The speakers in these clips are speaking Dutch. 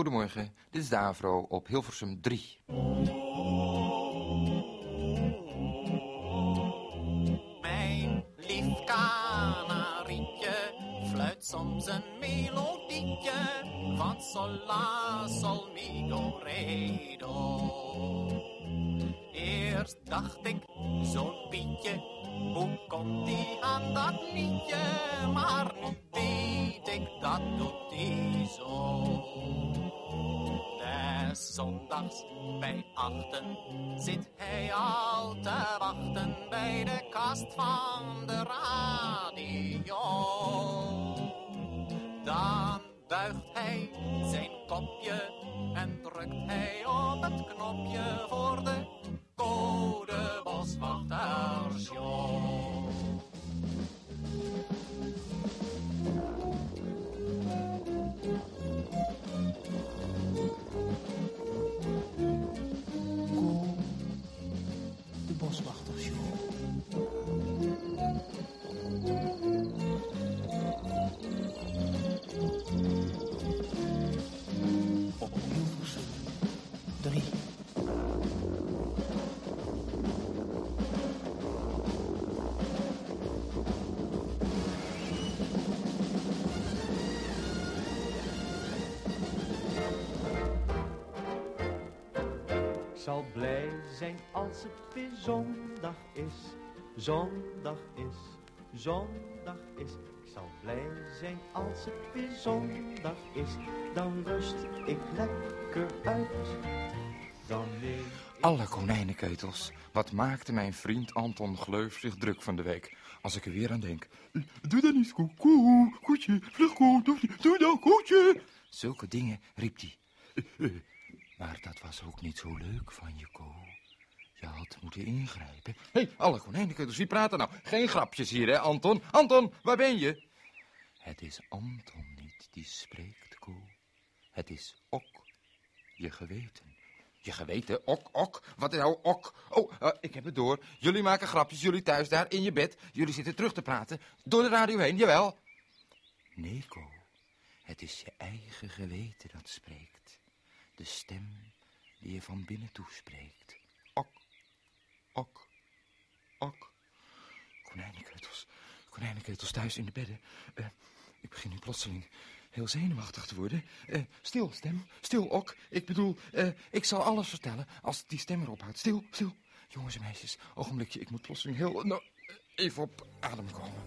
Goedemorgen, dit is Davro op Hilversum 3. Mijn lief kanarietje fluit soms een melodietje van sol la sol mi do re. Eerst dacht ik, zo'n Pietje, hoe komt die aan dat liedje? Maar nu weet ik, dat doet die zo. Zondags bij achten zit hij al te wachten bij de kast van de radio. Dan buigt hij zijn kopje en drukt hij op het knopje voor de codeboswachtershow. Zal blij zijn als het weer zondag is, zondag is, zondag is. Ik zal blij zijn als het weer zondag is, dan rust ik lekker uit. Dan neem ik Alle konijnenkeutels. Wat maakte mijn vriend Anton Gleuf zich druk van de week. Als ik er weer aan denk. Doe dan niet, koe, koe, koetje, vlug, koe, doe, doe dan, koetje. Zulke dingen riep hij. Maar dat was ook niet zo leuk van je, Ko. Je had moeten ingrijpen. Hé, hey, alle konijnenkeutels, wie praten nou? Geen grapjes hier, hè, Anton? Anton, waar ben je? Het is Anton niet die spreekt, Ko. Het is Ok, je geweten. Je geweten, ok, ok. Wat is nou ok? Oh, eh, ik heb het door. Jullie maken grapjes, jullie thuis daar in je bed. Jullie zitten terug te praten. Door de radio heen, jawel. Nee, Ko. Het is je eigen geweten dat spreekt. De stem die je van binnen toespreekt. Ok, ok, ok. Konijnenkeutels, konijnenkeutels thuis in de bedden. Eh, ik begin nu plotseling heel zenuwachtig te worden. Eh, stil, stem, stil, ok. Ik bedoel, eh, ik zal alles vertellen als die stem erop houdt. Stil, stil. Jongens en meisjes, ogenblikje, ik moet plotseling heel... Nou, even op adem komen.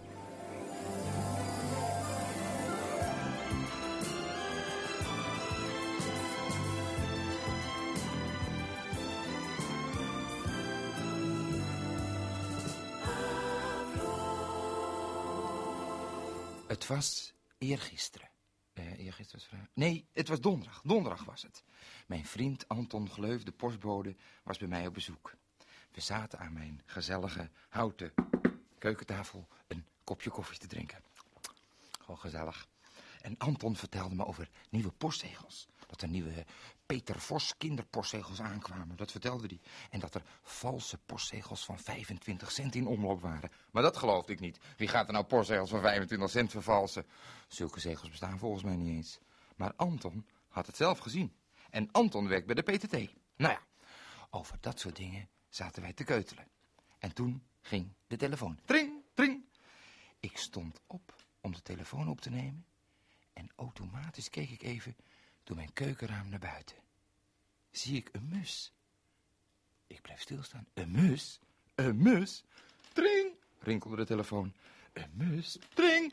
Het was eergisteren. Eh, eergisteren was vrijdag. Nee, het was donderdag. Donderdag was het. Mijn vriend Anton Gleuf, de postbode, was bij mij op bezoek. We zaten aan mijn gezellige houten keukentafel een kopje koffie te drinken. Gewoon gezellig. En Anton vertelde me over nieuwe postzegels. Dat er nieuwe Peter Vos kinderpostzegels aankwamen. Dat vertelde hij. En dat er valse postzegels van 25 cent in omloop waren. Maar dat geloofde ik niet. Wie gaat er nou postzegels van 25 cent vervalsen? Zulke zegels bestaan volgens mij niet eens. Maar Anton had het zelf gezien. En Anton werkt bij de PTT. Nou ja, over dat soort dingen zaten wij te keutelen. En toen ging de telefoon. Tring, tring. Ik stond op om de telefoon op te nemen. En automatisch keek ik even door mijn keukenraam naar buiten. Zie ik een mus. Ik blijf stilstaan. Een mus? Een mus? Tring, rinkelde de telefoon. Een mus? Tring.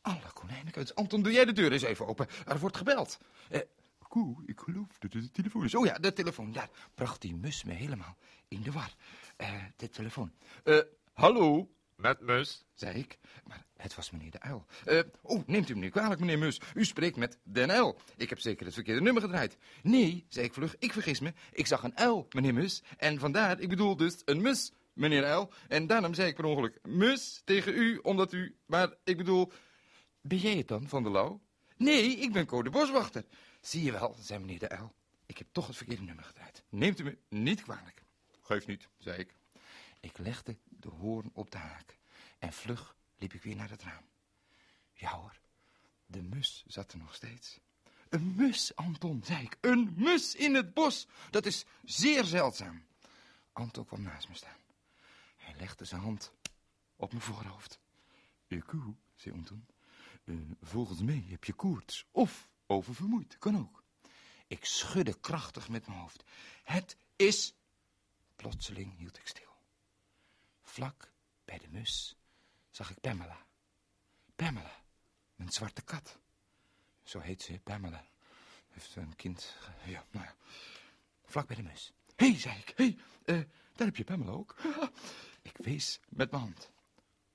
Alle konijnenkeutels. Anton, doe jij de deur eens even open. Er wordt gebeld. Eh, Koe, ik geloof dat het de telefoon is. Oh ja, de telefoon. Daar bracht die mus me helemaal in de war. Eh, de telefoon. Eh, hallo? Met Mus. zei ik. Maar het was meneer de Uil. Eh, oh, neemt u me niet kwalijk, meneer Mus. U spreekt met Den Uil. Ik heb zeker het verkeerde nummer gedraaid. Nee, zei ik vlug, ik vergis me. Ik zag een uil, meneer Mus. En vandaar, ik bedoel dus een mus, meneer Uil. En daarom zei ik per ongeluk mus tegen u, omdat u... Maar ik bedoel, ben jij het dan, Van der Lauw? Nee, ik ben Code Boswachter. Zie je wel, zei meneer de Uil. Ik heb toch het verkeerde nummer gedraaid. Neemt u me niet kwalijk. Geef niet, zei ik. Ik legde de hoorn op de haak. En vlug liep ik weer naar het raam. Ja hoor, de mus zat er nog steeds. Een mus, Anton, zei ik. Een mus in het bos. Dat is zeer zeldzaam. Anton kwam naast me staan. Hij legde zijn hand op mijn voorhoofd. Ik koe, zei Anton. Eh, volgens mij heb je koorts of oververmoeid, kan ook. Ik schudde krachtig met mijn hoofd. Het is... Plotseling hield ik stil. Vlak bij de mus zag ik Pamela. Pamela, mijn zwarte kat. Zo heet ze, Pamela. Heeft een kind. Ja, nou ja. Vlak bij de mus. Hé, hey, zei ik. Hé, hey, eh, daar heb je Pamela ook. ik wees met mijn hand.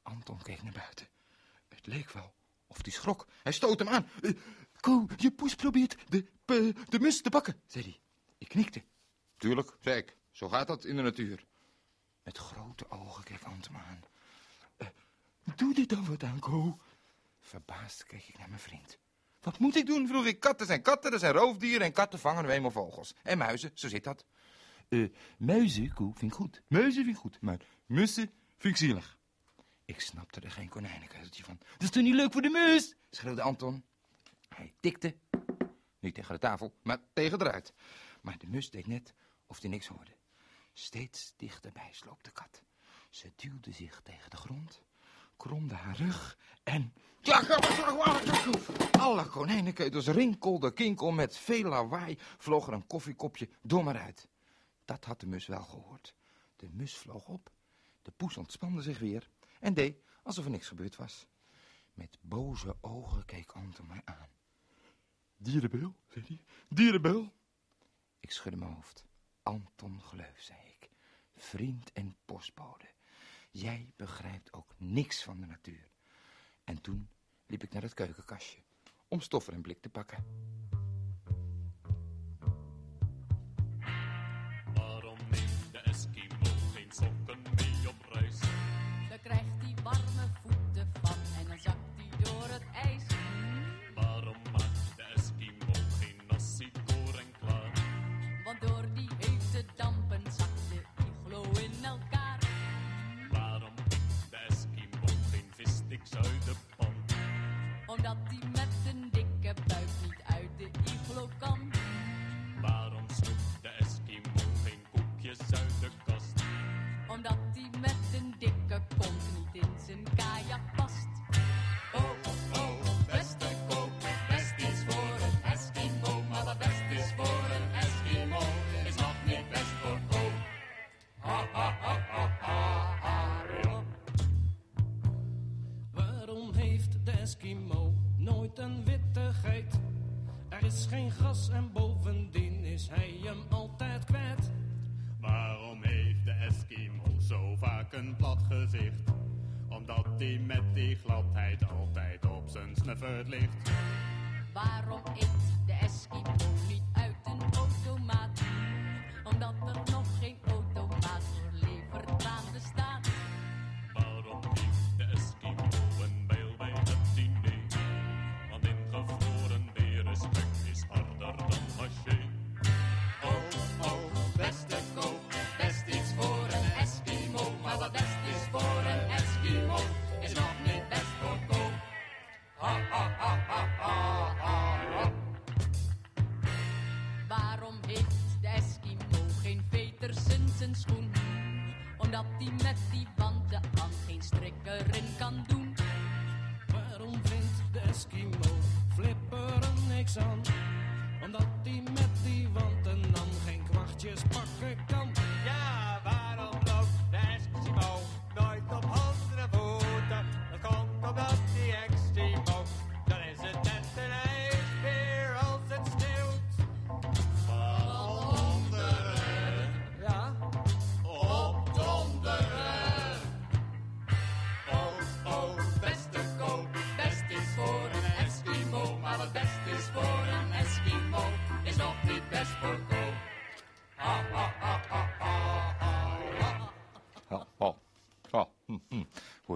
Anton keek naar buiten. Het leek wel of hij schrok. Hij stoot hem aan. Eh, Ko, je poes probeert de, pe- de mus te pakken, zei hij. Ik knikte. Tuurlijk, zei ik. Zo gaat dat in de natuur. Met grote ogen keek Anton aan. Eh, doe dit dan wat aan, Ko. Verbaasd keek ik naar mijn vriend. Wat moet ik doen, vroeg ik. Katten zijn katten, er zijn roofdieren en katten vangen nu eenmaal vogels. En muizen, zo zit dat. Eh, muizen, vind ik goed. Muizen vind ik goed, maar mussen vind ik zielig. Ik snapte er geen konijnenkeuzeltje van. Dat is toch niet leuk voor de mus? schreeuwde Anton. Hij tikte. Niet tegen de tafel, maar tegen de ruit. Maar de mus deed net of hij niks hoorde. Steeds dichterbij sloop de kat. Ze duwde zich tegen de grond, kromde haar rug en... Alle konijnenkeutels rinkelden kinkel met veel lawaai vloog er een koffiekopje dom eruit. Dat had de mus wel gehoord. De mus vloog op, de poes ontspande zich weer en deed alsof er niks gebeurd was. Met boze ogen keek Anton mij aan. Dierenbeul, zei hij. Dierenbeul. Ik schudde mijn hoofd. Anton Gleuf, zei. Vriend en postbode. Jij begrijpt ook niks van de natuur. En toen liep ik naar het keukenkastje om stoffer en blik te pakken. Eskimo nooit een witte geit? Er is geen gras en bovendien is hij hem altijd kwijt. Waarom heeft de Eskimo zo vaak een plat gezicht? Omdat hij met die gladheid altijd op zijn snuffert ligt. Waarom eet de Eskimo niet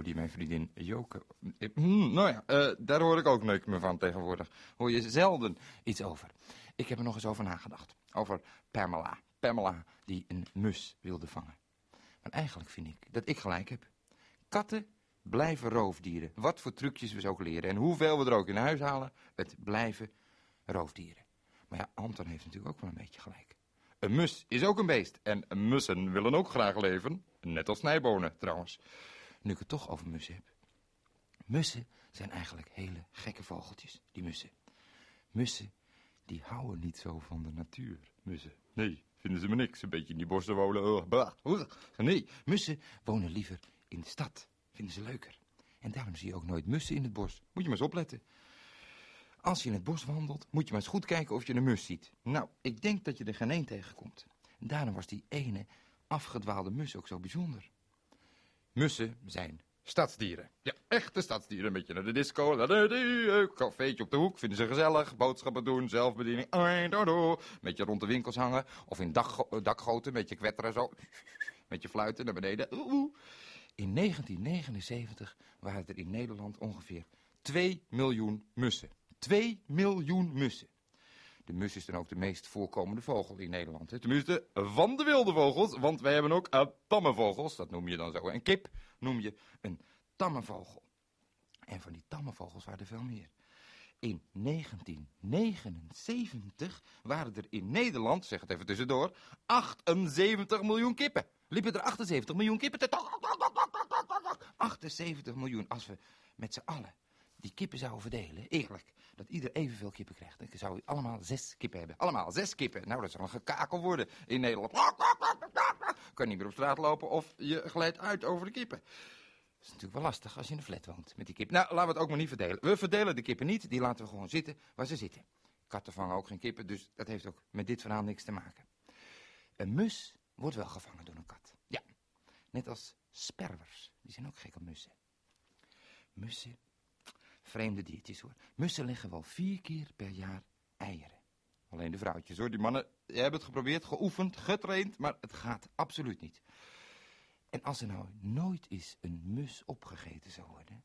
Je mijn vriendin Joke? Hm, nou ja, eh, daar hoor ik ook neuk me van tegenwoordig. Hoor je zelden iets over. Ik heb er nog eens over nagedacht. Over Pamela. Pamela die een mus wilde vangen. Maar eigenlijk vind ik dat ik gelijk heb. Katten blijven roofdieren. Wat voor trucjes we ze ook leren. En hoeveel we er ook in huis halen. Het blijven roofdieren. Maar ja, Anton heeft natuurlijk ook wel een beetje gelijk. Een mus is ook een beest. En mussen willen ook graag leven. Net als snijbonen, trouwens. Nu ik het toch over mussen heb. Mussen zijn eigenlijk hele gekke vogeltjes, die mussen. Mussen, die houden niet zo van de natuur, mussen. Nee, vinden ze me niks. Een beetje in die bossen wonen. Nee, mussen wonen liever in de stad. Vinden ze leuker. En daarom zie je ook nooit mussen in het bos. Moet je maar eens opletten. Als je in het bos wandelt, moet je maar eens goed kijken of je een mus ziet. Nou, ik denk dat je er geen één tegenkomt. Daarom was die ene afgedwaalde mus ook zo bijzonder. Mussen zijn stadsdieren. Ja, echte stadsdieren. Een beetje naar de disco, eh, cafeetje op de hoek. Vinden ze gezellig. Boodschappen doen, zelfbediening. Een beetje rond de winkels hangen. Of in dak, dakgoten, een beetje kwetteren zo. Met je fluiten naar beneden. In 1979 waren er in Nederland ongeveer 2 miljoen mussen. 2 miljoen mussen. De mus is dan ook de meest voorkomende vogel in Nederland. Hè? Tenminste, van de wilde vogels, want wij hebben ook uh, tamme vogels. Dat noem je dan zo. Een kip noem je een tamme vogel. En van die tamme vogels waren er veel meer. In 1979 waren er in Nederland, zeg het even tussendoor, 78 miljoen kippen. Liepen er 78 miljoen kippen te... 78 miljoen. Als we met z'n allen die kippen zouden verdelen, eerlijk, dat ieder evenveel kippen krijgt. Dan zou je allemaal zes kippen hebben. Allemaal zes kippen. Nou, dat zal een gekakel worden in Nederland. Kan niet meer op straat lopen of je glijdt uit over de kippen. Dat is natuurlijk wel lastig als je in een flat woont met die kippen. Nou, laten we het ook maar niet verdelen. We verdelen de kippen niet, die laten we gewoon zitten waar ze zitten. Katten vangen ook geen kippen, dus dat heeft ook met dit verhaal niks te maken. Een mus wordt wel gevangen door een kat. Ja, net als sperwers. Die zijn ook gek op mussen. Mussen, vreemde diertjes hoor. Mussen leggen wel vier keer per jaar eieren. Alleen de vrouwtjes hoor. Die mannen hebben het geprobeerd, geoefend, getraind, maar het gaat absoluut niet. En als er nou nooit eens een mus opgegeten zou worden,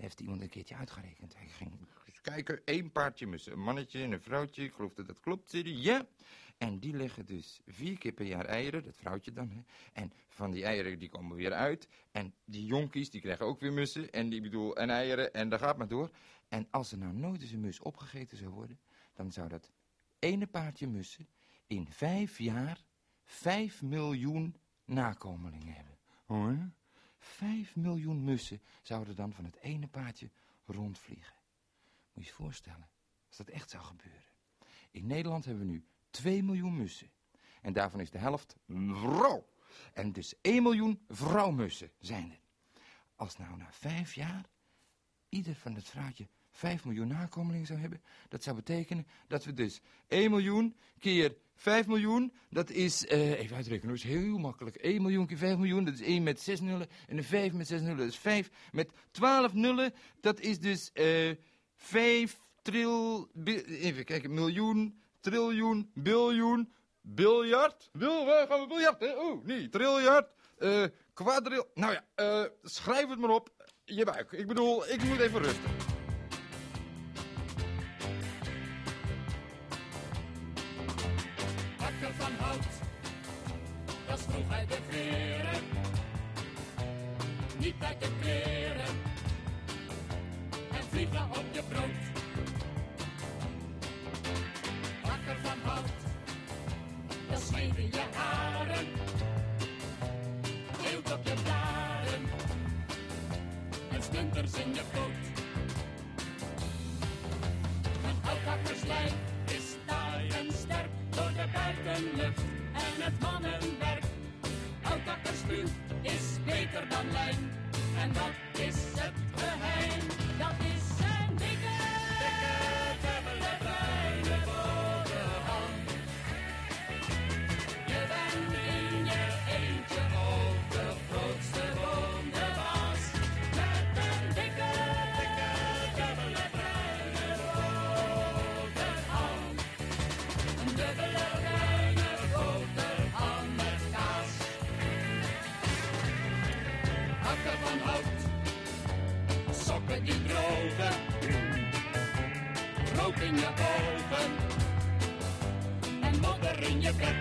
heeft iemand een keertje uitgerekend. Hij ging eens kijken, één paardje mussen, een mannetje en een vrouwtje, ik geloof dat dat klopt, zei hij. Ja, en die leggen dus vier keer per jaar eieren, dat vrouwtje dan. Hè? En van die eieren die komen weer uit. En die jonkies die krijgen ook weer mussen. En die bedoel, en eieren. En daar gaat maar door. En als er nou nooit eens een mus opgegeten zou worden, dan zou dat ene paardje mussen in vijf jaar vijf miljoen nakomelingen hebben. Hoor? Vijf miljoen mussen zouden dan van het ene paardje rondvliegen. Moet je je voorstellen, als dat echt zou gebeuren. In Nederland hebben we nu 2 miljoen mussen. En daarvan is de helft vrouw. En dus 1 miljoen vrouwmussen zijn er. Als nou na vijf jaar ieder van het vrouwtje 5 miljoen nakomelingen zou hebben, dat zou betekenen dat we dus 1 miljoen keer 5 miljoen, dat is, eh, even uitrekenen, dat is heel makkelijk. 1 miljoen keer 5 miljoen, dat is 1 met 6 nullen. En een 5 met 6 nullen, dat is 5 met 12 nullen. Dat is dus eh 5 tril, even kijken, miljoen, triljoen, biljoen, biljard. Bil, waar gaan we biljart, hè? Oeh, nee, triljard, eh kwadril. Nou ja, schrijf het maar op, je buik. Ik bedoel, ik moet even rusten. Uit de veren. Niet uit de kleren. En vliegen op je brood. Hakken van hout, dat zweet in je haren. Eelt op je blaren. En splinters in je poot. Hakken van hout, sokken die drogen. Rook in je ogen en modder in je bed.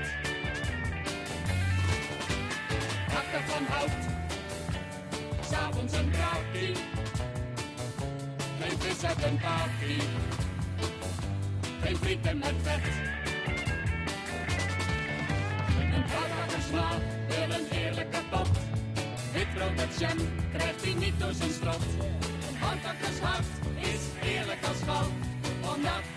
Hakken van hout, s'avonds een braadje. Geen vis uit een paardje. geen frieten met vet. Een houtbakkersmaat wil brood krijgt hij niet door zijn strot. Een houthakkershart is eerlijk als goud, omdat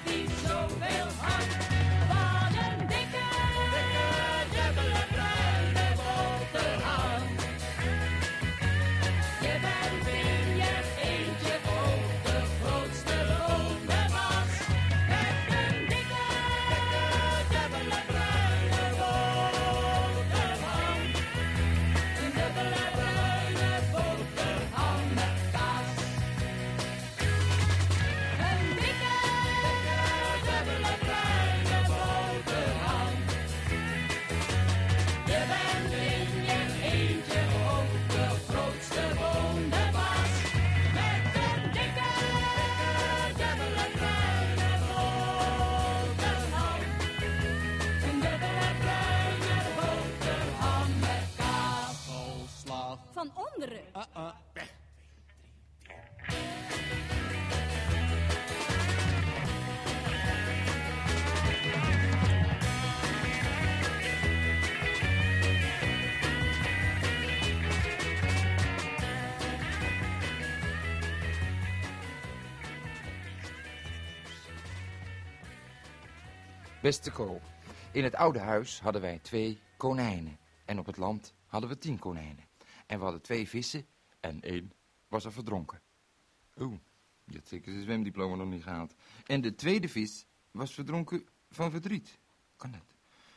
Beste Ko, in het oude huis hadden wij twee konijnen. En op het land hadden we tien konijnen. En we hadden twee vissen en één was er verdronken. Oeh, die had zeker zijn zwemdiploma nog niet gehaald. En de tweede vis was verdronken van verdriet. Kan dat?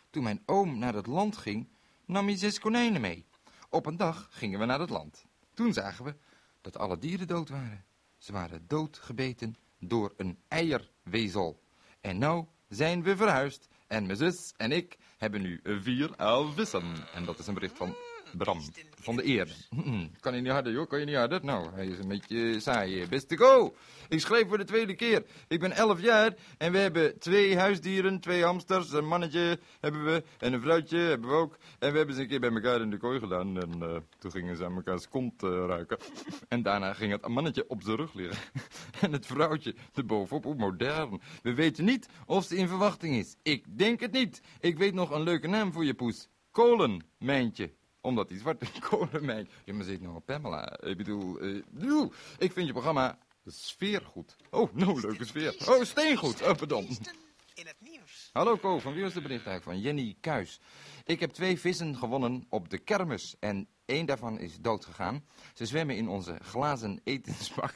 Toen mijn oom naar het land ging, nam hij zes konijnen mee. Op een dag gingen we naar het land. Toen zagen we dat alle dieren dood waren. Ze waren doodgebeten door een eierwezel. En nou zijn we verhuisd. En mijn zus en ik hebben nu vier vissen. En dat is een bericht van Bram van de Eerde. Kan hij niet harder, joh? Kan je niet harder? Nou, hij is een beetje saai. Beste Go, ik schreef voor de tweede keer. Ik ben elf jaar en we hebben twee huisdieren, twee hamsters, een mannetje hebben we en een vrouwtje hebben we ook. En we hebben ze een keer bij elkaar in de kooi gedaan en eh, toen gingen ze aan elkaars kont eh, ruiken. En daarna ging het mannetje op zijn rug liggen. En het vrouwtje erbovenop, hoe modern. We weten niet of ze in verwachting is. Ik denk het niet. Ik weet nog een leuke naam voor je poes. Kolenmijntje omdat die zwarte kolenmijn... Ja, maar zit nou op Pamela. Ik bedoel, eh, ik vind je programma sfeer goed. Oh, nou, leuke sfeer. Oh, steengoed. Oh, pardon. in het nieuws. Hallo Ko, van wie was de bericht eigenlijk? Van Jenny Kuis. Ik heb twee vissen gewonnen op de kermis en één daarvan is dood gegaan. Ze zwemmen in onze glazen etensbak.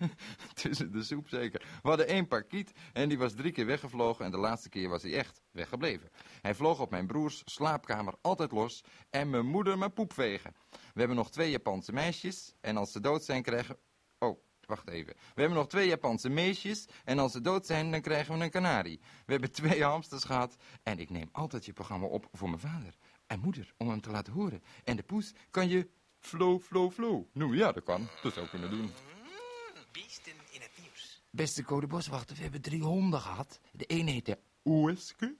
Tussen de soep zeker. We hadden één parkiet en die was drie keer weggevlogen en de laatste keer was hij echt weggebleven. Hij vloog op mijn broers slaapkamer altijd los en mijn moeder mijn poep vegen. We hebben nog twee Japanse meisjes en als ze dood zijn krijgen... Oh, Wacht even. We hebben nog twee Japanse meisjes en als ze dood zijn, dan krijgen we een kanarie. We hebben twee hamsters gehad en ik neem altijd je programma op voor mijn vader en moeder om hem te laten horen. En de poes kan je flow, flow, flow noemen. Ja, dat kan. Dat zou ik kunnen doen. Mm, beesten in het nieuws. Beste Code Boswachter, we hebben drie honden gehad. De ene heette Oeske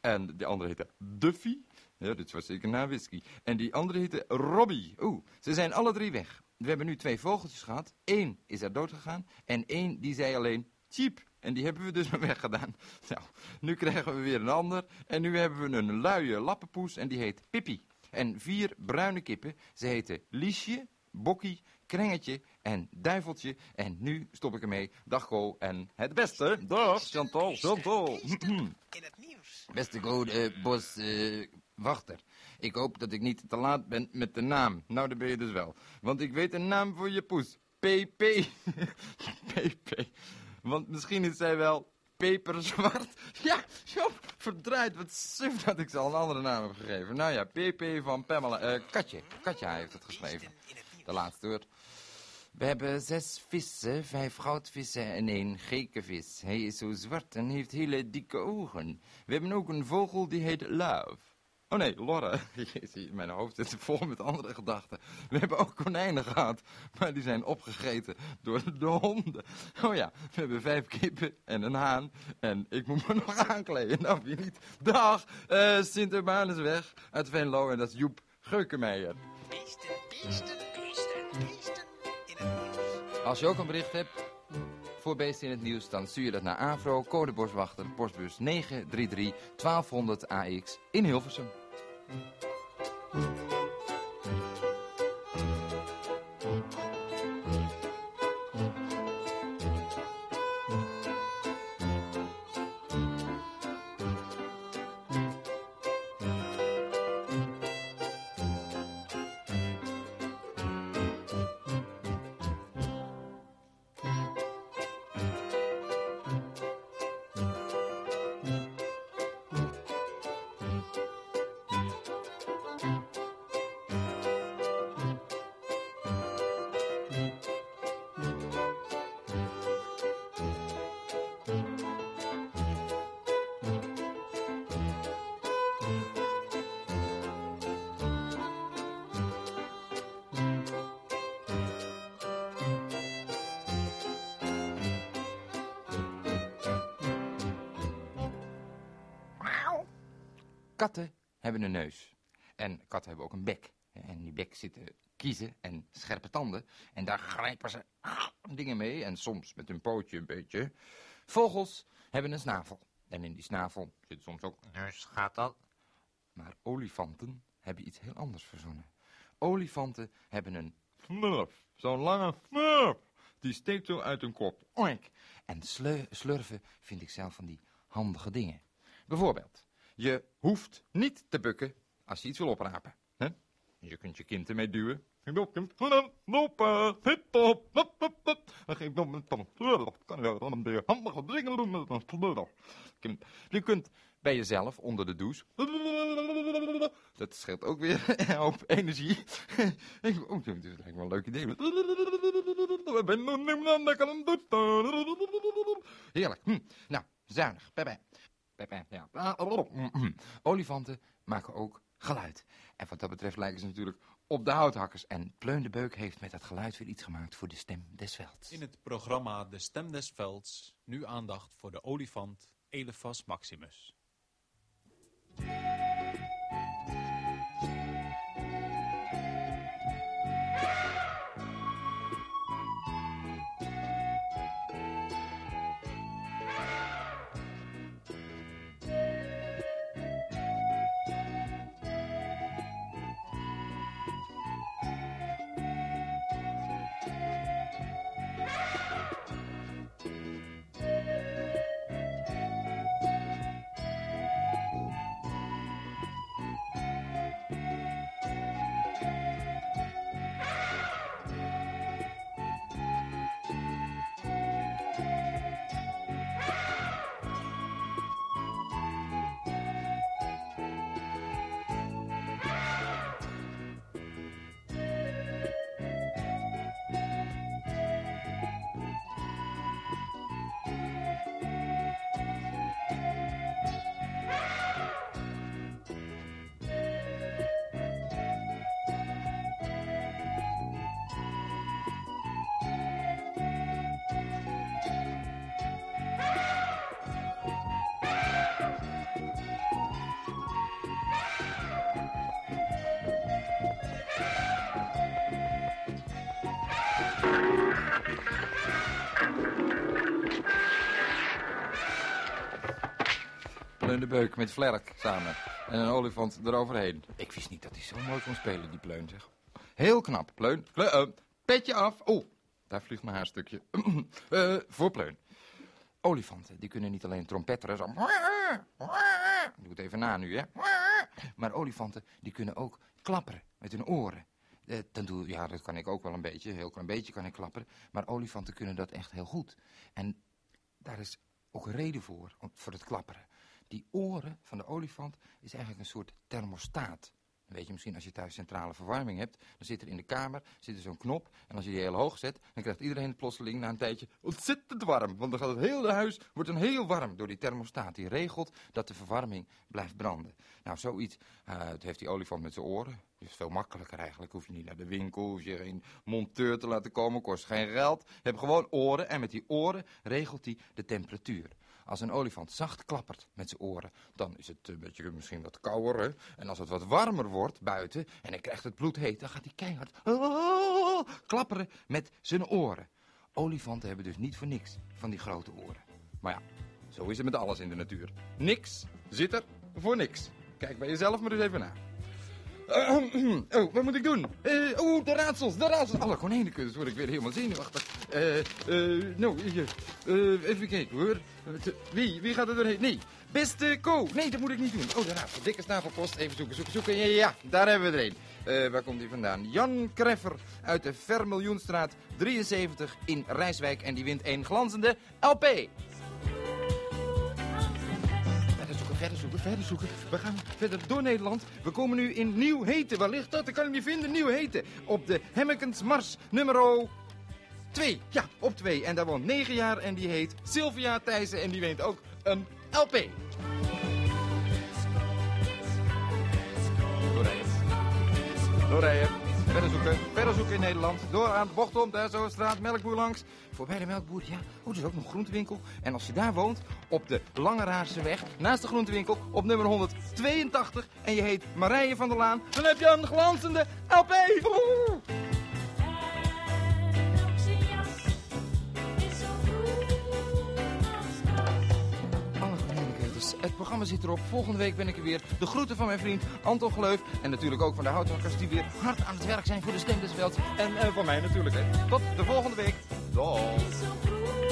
en de andere heette Duffy. Ja, dit was zeker na whisky. En die andere heette Robbie. Oeh, ze zijn alle drie weg. We hebben nu twee vogeltjes gehad. Eén is er dood gegaan en één die zei alleen cheap. En die hebben we dus maar weggedaan. Nou, nu krijgen we weer een ander. En nu hebben we een luie lappenpoes en die heet Pippi. En vier bruine kippen. Ze heten Liesje, Bokkie, Krengetje en Duiveltje. En nu stop ik ermee. Dag Go en het beste. Dag Chantal, Chantal. In het nieuws. Beste Code Bos eh, Wachter. Ik hoop dat ik niet te laat ben met de naam. Nou, dat ben je dus wel. Want ik weet een naam voor je poes. PP. PP. Want misschien is zij wel peperzwart. Ja, joh, verdraaid. Wat suf dat ik ze al een andere naam heb gegeven. Nou ja, PP van Pamela. eh, Katje. Katja heeft het geschreven. De laatste woord. We hebben zes vissen, vijf goudvissen en één gekenvis. Hij is zo zwart en heeft hele dikke ogen. We hebben ook een vogel die heet Love. Oh nee, Lorre. Mijn hoofd zit vol met andere gedachten. We hebben ook konijnen gehad, maar die zijn opgegeten door de honden. Oh ja, we hebben vijf kippen en een haan. En ik moet me nog aankleden. Nou, wie niet. Dag, eh Sint-Urbanus weg uit Venlo en dat is Joep Geukenmeijer. Beesten, beesten, beesten, beesten in het nieuws. Als je ook een bericht hebt, voor Beesten in het Nieuws, dan stuur je dat naar Avro, code Boswachter, postbus 933 1200 AX in Hilversum. Thank you. Katten hebben een neus. En katten hebben ook een bek. En die bek zitten kiezen en scherpe tanden. En daar grijpen ze dingen mee. En soms met hun pootje een beetje. Vogels hebben een snavel. En in die snavel zit soms ook Neusgaten. Maar olifanten hebben iets heel anders verzonnen. Olifanten hebben een snurf. Zo'n lange snurf. Die steekt zo uit hun kop. Oink. En slurven vind ik zelf van die handige dingen. Bijvoorbeeld, je hoeft niet te bukken als je iets wil oprapen. Hè? Je kunt je kind ermee duwen. Lopen, hip hop, je kunt bij jezelf onder de douche. Dat scheelt ook weer hoop energie. Ik, oh, dat lijkt me een leuk idee. Heerlijk. Hm. Nou, zuinig. Pepe. Pepe, ja. Olifanten maken ook geluid. En wat dat betreft lijken ze natuurlijk op de houthakkers. En Pleun de Beuk heeft met dat geluid weer iets gemaakt voor de stem des velds. In het programma De Stem des Velds nu aandacht voor de olifant Elephas maximus. Pleun de Beuk met Vlerk samen. En een olifant eroverheen. Ik wist niet dat hij zo mooi kon spelen, die Pleun, zeg. Heel knap, Pleun. Eh, petje af. Oh, daar vliegt mijn haarstukje. Eh, voor Pleun. Olifanten, die kunnen niet alleen trompetteren, zo... Ik doe het even na nu, hè. Maar olifanten, die kunnen ook klapperen met hun oren. Eh, ja, dat kan ik ook wel een beetje, heel klein beetje kan ik klapperen. Maar olifanten kunnen dat echt heel goed. En daar is ook een reden voor, voor het klapperen. Die oren van de olifant is eigenlijk een soort thermostaat. Weet je misschien als je thuis centrale verwarming hebt, dan zit er in de kamer zit er zo'n knop. En als je die heel hoog zet, dan krijgt iedereen plotseling na een tijdje ontzettend warm. Want dan gaat het hele huis wordt dan heel warm door die thermostaat. Die regelt dat de verwarming blijft branden. Nou, zoiets eh, heeft die olifant met zijn oren. Dat is veel makkelijker eigenlijk. Hoef je niet naar de winkel, hoef je geen monteur te laten komen, kost geen geld. Je hebt gewoon oren en met die oren regelt hij de temperatuur. Als een olifant zacht klappert met zijn oren, dan is het een beetje misschien wat kouder. Hè? En als het wat warmer wordt buiten en hij krijgt het bloed heet, dan gaat hij keihard ah, klapperen met zijn oren. Olifanten hebben dus niet voor niks van die grote oren. Maar ja, zo is het met alles in de natuur. Niks zit er voor niks. Kijk bij jezelf maar eens even na. oh, wat moet ik doen? Eh, oh, de raadsels, de raadsels. Alle konijnenkuddens word ik weer helemaal zenuwachtig. Eh, eh, nou. Eh, even kijken hoor. Eh, Wie? Wie gaat er doorheen? Nee, beste Ko. Nee, dat moet ik niet doen. Oh, de raadsel. Dikke stapelpost. Even zoeken, zoeken, zoeken. Ja, ja, daar hebben we er een. Eh, waar komt hij vandaan? Jan Kreffer uit de Vermiljoenstraat 73 in Rijswijk. En die wint een glanzende LP. Verder zoeken. We gaan verder door Nederland. We komen nu in Nieuw Heten. Waar ligt dat? Ik kan hem niet vinden. Nieuw Heten. Op de Hemmekens Mars nummer 2. Ja, op 2. En daar woont 9 jaar en die heet Sylvia Thijssen. En die wint ook een LP. Doorrijden. Verder zoeken, verder zoeken in Nederland. Door aan de bocht om, daar zo, straat, melkboer langs. Voorbij de melkboer, ja. Oh, er is ook nog een groentewinkel. En als je daar woont, op de Lange Raarse weg, naast de groentewinkel, op nummer 182. En je heet Marije van der Laan. Dan heb je een glanzende LP. Het programma zit erop. Volgende week ben ik er weer. De groeten van mijn vriend Anton Gleuf. En natuurlijk ook van de houthakkers die weer hard aan het werk zijn voor de stem des velds. En eh, van mij natuurlijk. Hè. Tot de volgende week. Doei.